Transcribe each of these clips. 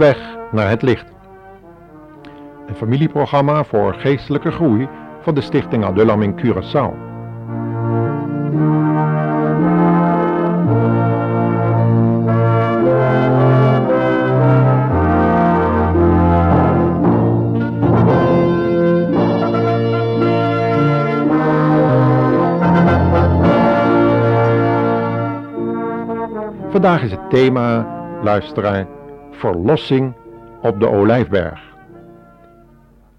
Weg naar het licht. Een familieprogramma voor geestelijke groei van de Stichting Adullam in Curaçao. Vandaag is het thema, luisteraar, verlossing op de Olijfberg.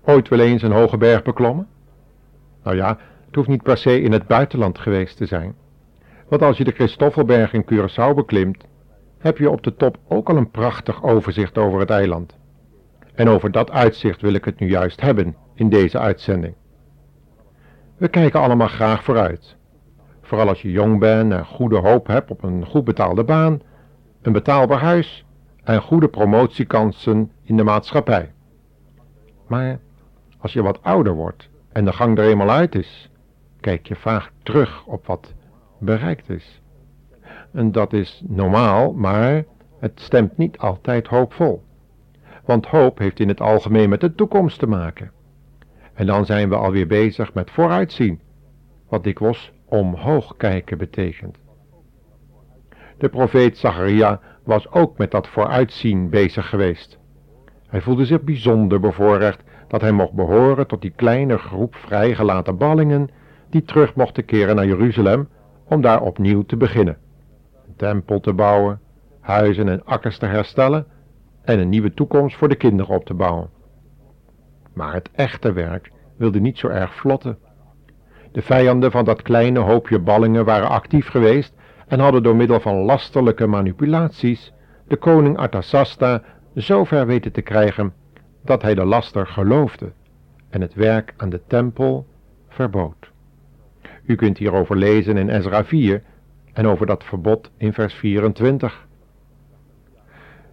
Ooit wel eens een hoge berg beklommen? Nou ja, het hoeft niet per se in het buitenland geweest te zijn. Want als je de Christoffelberg in Curaçao beklimt, heb je op de top ook al een prachtig overzicht over het eiland. En over dat uitzicht wil ik het nu juist hebben in deze uitzending. We kijken allemaal graag vooruit. Vooral als je jong bent en goede hoop hebt op een goed betaalde baan, een betaalbaar huis en goede promotiekansen in de maatschappij. Maar als je wat ouder wordt en de gang er eenmaal uit is, kijk je vaak terug op wat bereikt is. En dat is normaal, maar het stemt niet altijd hoopvol. Want hoop heeft in het algemeen met de toekomst te maken. En dan zijn we alweer bezig met vooruitzien, wat dikwijls omhoog kijken betekent. De profeet Zacharia was ook met dat vooruitzien bezig geweest. Hij voelde zich bijzonder bevoorrecht dat hij mocht behoren tot die kleine groep vrijgelaten ballingen die terug mochten keren naar Jeruzalem om daar opnieuw te beginnen. Een tempel te bouwen, huizen en akkers te herstellen en een nieuwe toekomst voor de kinderen op te bouwen. Maar het echte werk wilde niet zo erg vlotten. De vijanden van dat kleine hoopje ballingen waren actief geweest en hadden door middel van lasterlijke manipulaties de koning Artasasta zo ver weten te krijgen dat hij de laster geloofde en het werk aan de tempel verbood. U kunt hierover lezen in Ezra 4 en over dat verbod in vers 24.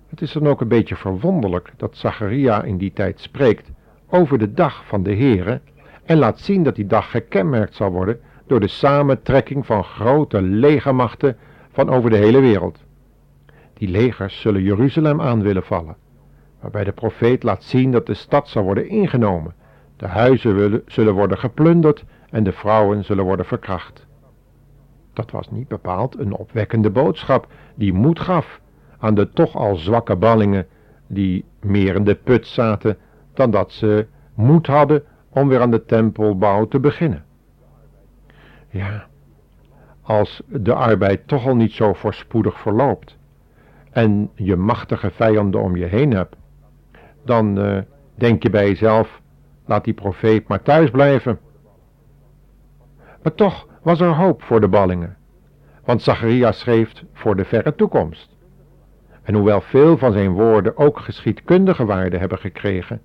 Het is dan ook een beetje verwonderlijk dat Zacharia in die tijd spreekt over de dag van de Here en laat zien dat die dag gekenmerkt zal worden door de samentrekking van grote legermachten van over de hele wereld. Die legers zullen Jeruzalem aan willen vallen, waarbij de profeet laat zien dat de stad zal worden ingenomen, de huizen zullen worden geplunderd en de vrouwen zullen worden verkracht. Dat was niet bepaald een opwekkende boodschap die moed gaf aan de toch al zwakke ballingen die meer in de put zaten dan dat ze moed hadden om weer aan de tempelbouw te beginnen. Ja, als de arbeid toch al niet zo voorspoedig verloopt en je machtige vijanden om je heen hebt, dan uh, denk je bij jezelf, laat die profeet maar thuis blijven. Maar toch was er hoop voor de ballingen, want Zacharias schreef voor de verre toekomst. En hoewel veel van zijn woorden ook geschiedkundige waarde hebben gekregen,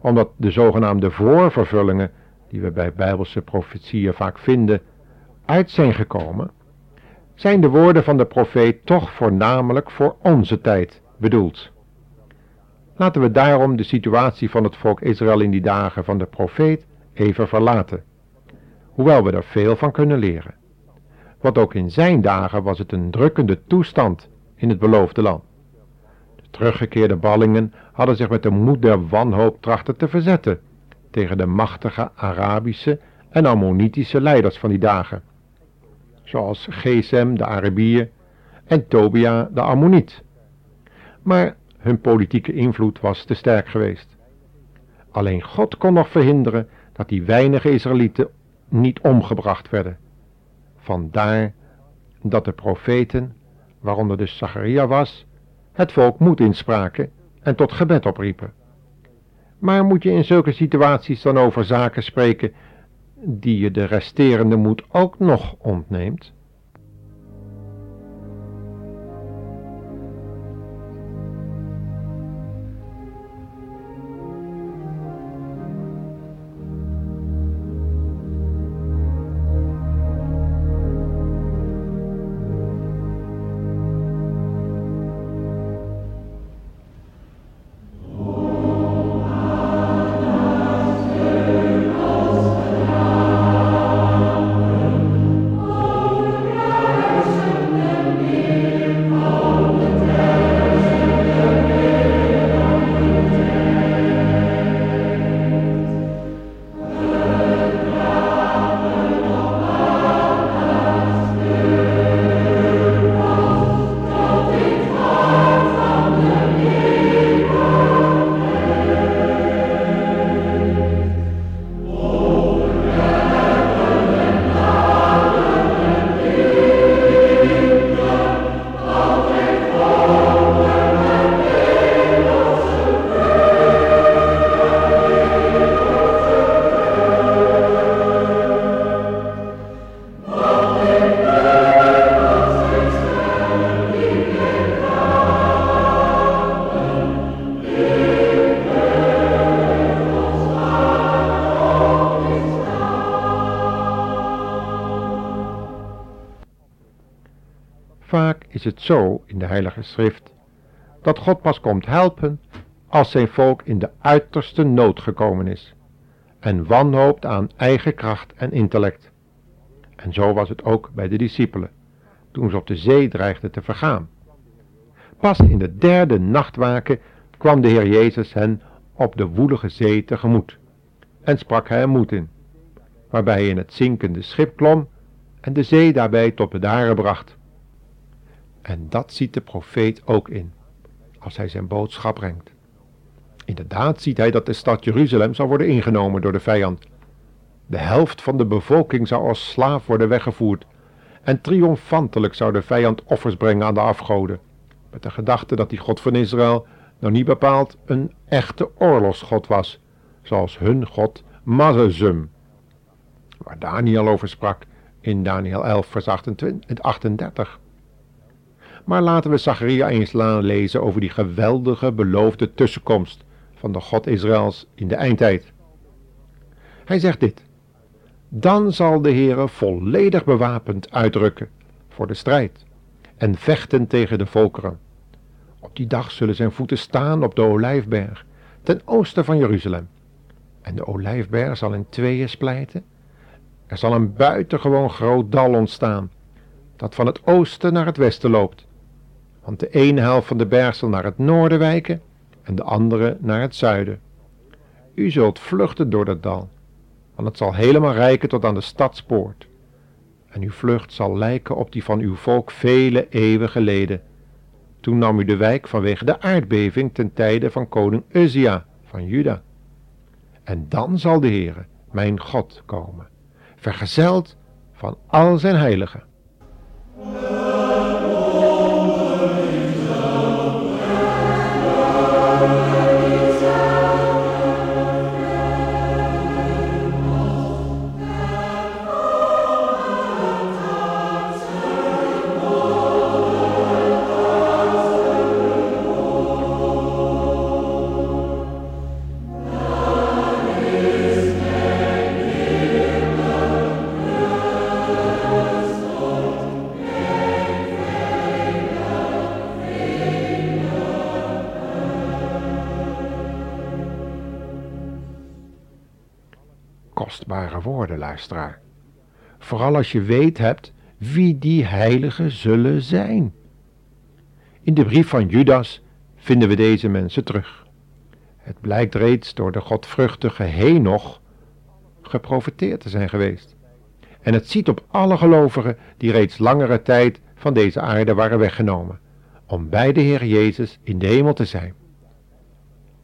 omdat de zogenaamde voorvervullingen, die we bij bijbelse profetieën vaak vinden, uit zijn gekomen, zijn de woorden van de profeet toch voornamelijk voor onze tijd bedoeld. Laten we daarom de situatie van het volk Israël in die dagen van de profeet even verlaten, hoewel we er veel van kunnen leren. Want ook in zijn dagen was het een drukkende toestand in het beloofde land. Teruggekeerde ballingen hadden zich met de moed der wanhoop trachten te verzetten tegen de machtige Arabische en Ammonitische leiders van die dagen, zoals Gesem de Arabier en Tobia de Ammoniet. Maar hun politieke invloed was te sterk geweest. Alleen God kon nog verhinderen dat die weinige Israëlieten niet omgebracht werden. Vandaar dat de profeten, waaronder dus Zacharia was, het volk moed inspraken en tot gebed opriepen. Maar moet je in zulke situaties dan over zaken spreken die je de resterende moed ook nog ontneemt? Is het zo in de Heilige Schrift dat God pas komt helpen als zijn volk in de uiterste nood gekomen is en wanhoopt aan eigen kracht en intellect. En zo was het ook bij de discipelen, toen ze op de zee dreigden te vergaan. Pas in de derde nachtwaken kwam de Heer Jezus hen op de woelige zee tegemoet en sprak hij een moed in, waarbij hij in het zinkende schip klom en de zee daarbij tot bedaren bracht. En dat ziet de profeet ook in, als hij zijn boodschap brengt. Inderdaad ziet hij dat de stad Jeruzalem zal worden ingenomen door de vijand. De helft van de bevolking zou als slaaf worden weggevoerd en triomfantelijk zou de vijand offers brengen aan de afgoden, met de gedachte dat die God van Israël nou niet bepaald een echte oorlogsgod was, zoals hun god Mazazum, waar Daniel over sprak in Daniel 11 vers 38. Maar laten we Zacharia eens lezen over die geweldige beloofde tussenkomst van de God Israëls in de eindtijd. Hij zegt dit: Dan zal de Heere volledig bewapend uitrukken voor de strijd en vechten tegen de volkeren. Op die dag zullen zijn voeten staan op de olijfberg, ten oosten van Jeruzalem. En de olijfberg zal in tweeën splijten. Er zal een buitengewoon groot dal ontstaan, dat van het oosten naar het westen loopt. Want de ene helft van de berg zal naar het noorden wijken en de andere naar het zuiden. U zult vluchten door dat dal, want het zal helemaal rijken tot aan de stadspoort. En uw vlucht zal lijken op die van uw volk vele eeuwen geleden. Toen nam u de wijk vanwege de aardbeving ten tijde van koning Uzia van Juda. En dan zal de Heere, mijn God, komen, vergezeld van al zijn heiligen. Kostbare woorden, luisteraar. Vooral als je weet hebt wie die heiligen zullen zijn. In de brief van Judas vinden we deze mensen terug. Het blijkt reeds door de godvruchtige Henoch geprofiteerd te zijn geweest. En het ziet op alle gelovigen die reeds langere tijd van deze aarde waren weggenomen, om bij de Heer Jezus in de hemel te zijn.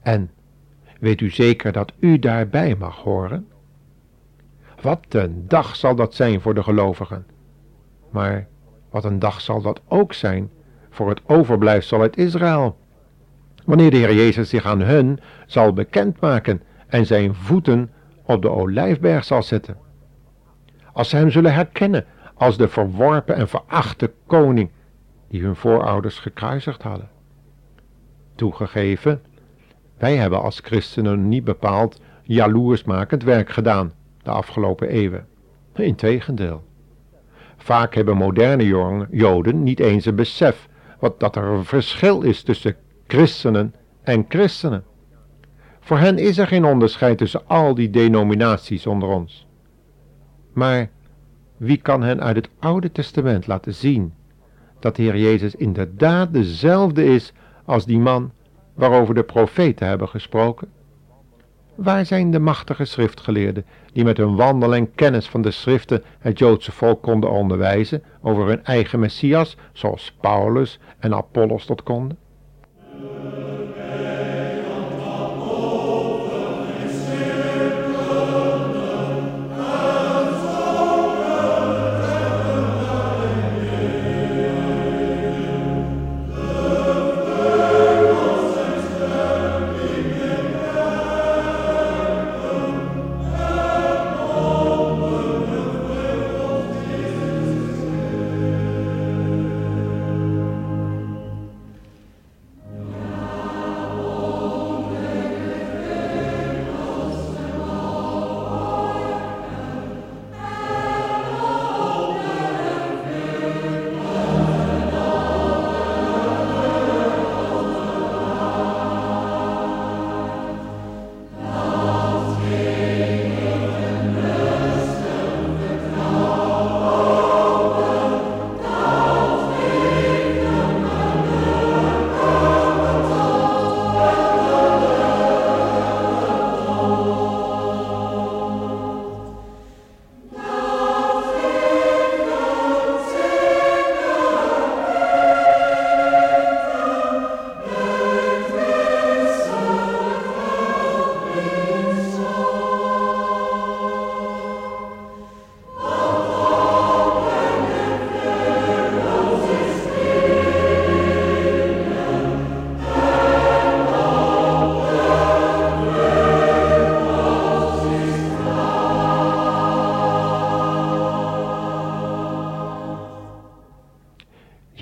En weet u zeker dat u daarbij mag horen? Wat een dag zal dat zijn voor de gelovigen. Maar wat een dag zal dat ook zijn voor het overblijfsel uit Israël. Wanneer de Heer Jezus zich aan hun zal bekendmaken en zijn voeten op de olijfberg zal zetten. Als ze hem zullen herkennen als de verworpen en verachte koning die hun voorouders gekruisigd hadden. Toegegeven, wij hebben als christenen niet bepaald jaloersmakend werk gedaan de afgelopen eeuwen. Integendeel. Vaak hebben moderne Joden niet eens een besef wat, dat er een verschil is tussen christenen en christenen. Voor hen is er geen onderscheid tussen al die denominaties onder ons. Maar wie kan hen uit het Oude Testament laten zien dat Heer Jezus inderdaad dezelfde is als die man waarover de profeten hebben gesproken? Waar zijn de machtige schriftgeleerden die met hun wandel en kennis van de schriften het Joodse volk konden onderwijzen over hun eigen Messias, zoals Paulus en Apollos tot konden?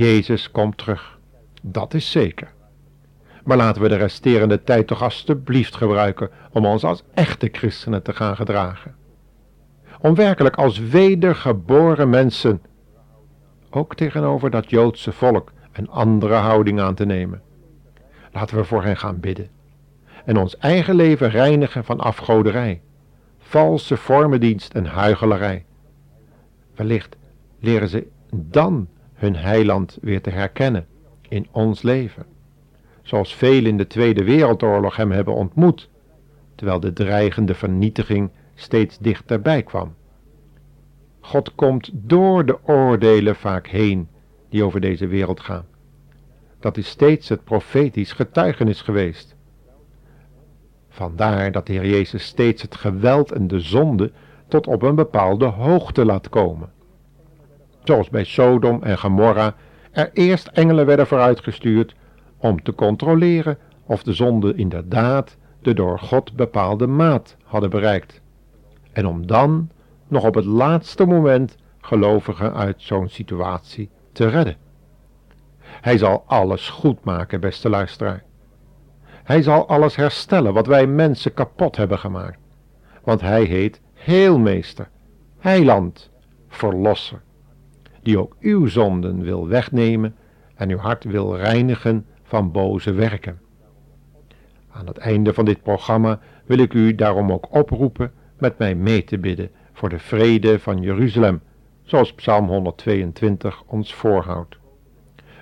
Jezus komt terug. Dat is zeker. Maar laten we de resterende tijd toch alstublieft gebruiken om ons als echte christenen te gaan gedragen. Om werkelijk als wedergeboren mensen, ook tegenover dat Joodse volk, een andere houding aan te nemen. Laten we voor hen gaan bidden en ons eigen leven reinigen van afgoderij, valse vormendienst en huigelarij. Wellicht leren ze dan hun heiland weer te herkennen in ons leven, zoals velen in de Tweede Wereldoorlog hem hebben ontmoet, terwijl de dreigende vernietiging steeds dichterbij kwam. God komt door de oordelen vaak heen die over deze wereld gaan. Dat is steeds het profetisch getuigenis geweest. Vandaar dat de Heer Jezus steeds het geweld en de zonde tot op een bepaalde hoogte laat komen. Zoals bij Sodom en Gomorra er eerst engelen werden vooruitgestuurd om te controleren of de zonde inderdaad de door God bepaalde maat hadden bereikt. En om dan nog op het laatste moment gelovigen uit zo'n situatie te redden. Hij zal alles goed maken, beste luisteraar. Hij zal alles herstellen wat wij mensen kapot hebben gemaakt. Want hij heet Heelmeester, Heiland, Verlosser, die ook uw zonden wil wegnemen en uw hart wil reinigen van boze werken. Aan het einde van dit programma wil ik u daarom ook oproepen met mij mee te bidden voor de vrede van Jeruzalem, zoals Psalm 122 ons voorhoudt.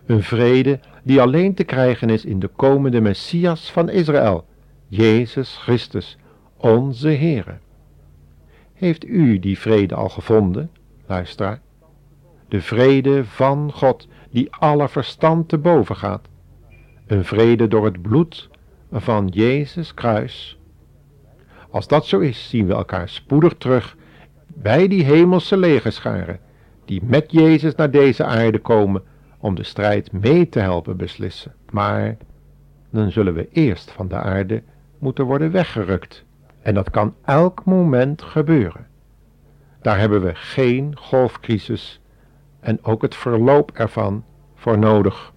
Een vrede die alleen te krijgen is in de komende Messias van Israël, Jezus Christus, onze Heere. Heeft u die vrede al gevonden, luisteraar? De vrede van God, die alle verstand te boven gaat. Een vrede door het bloed van Jezus kruis. Als dat zo is, zien we elkaar spoedig terug bij die hemelse legerscharen, die met Jezus naar deze aarde komen om de strijd mee te helpen beslissen. Maar dan zullen we eerst van de aarde moeten worden weggerukt. En dat kan elk moment gebeuren. Daar hebben we geen golfcrisis en ook het verloop ervan voor nodig.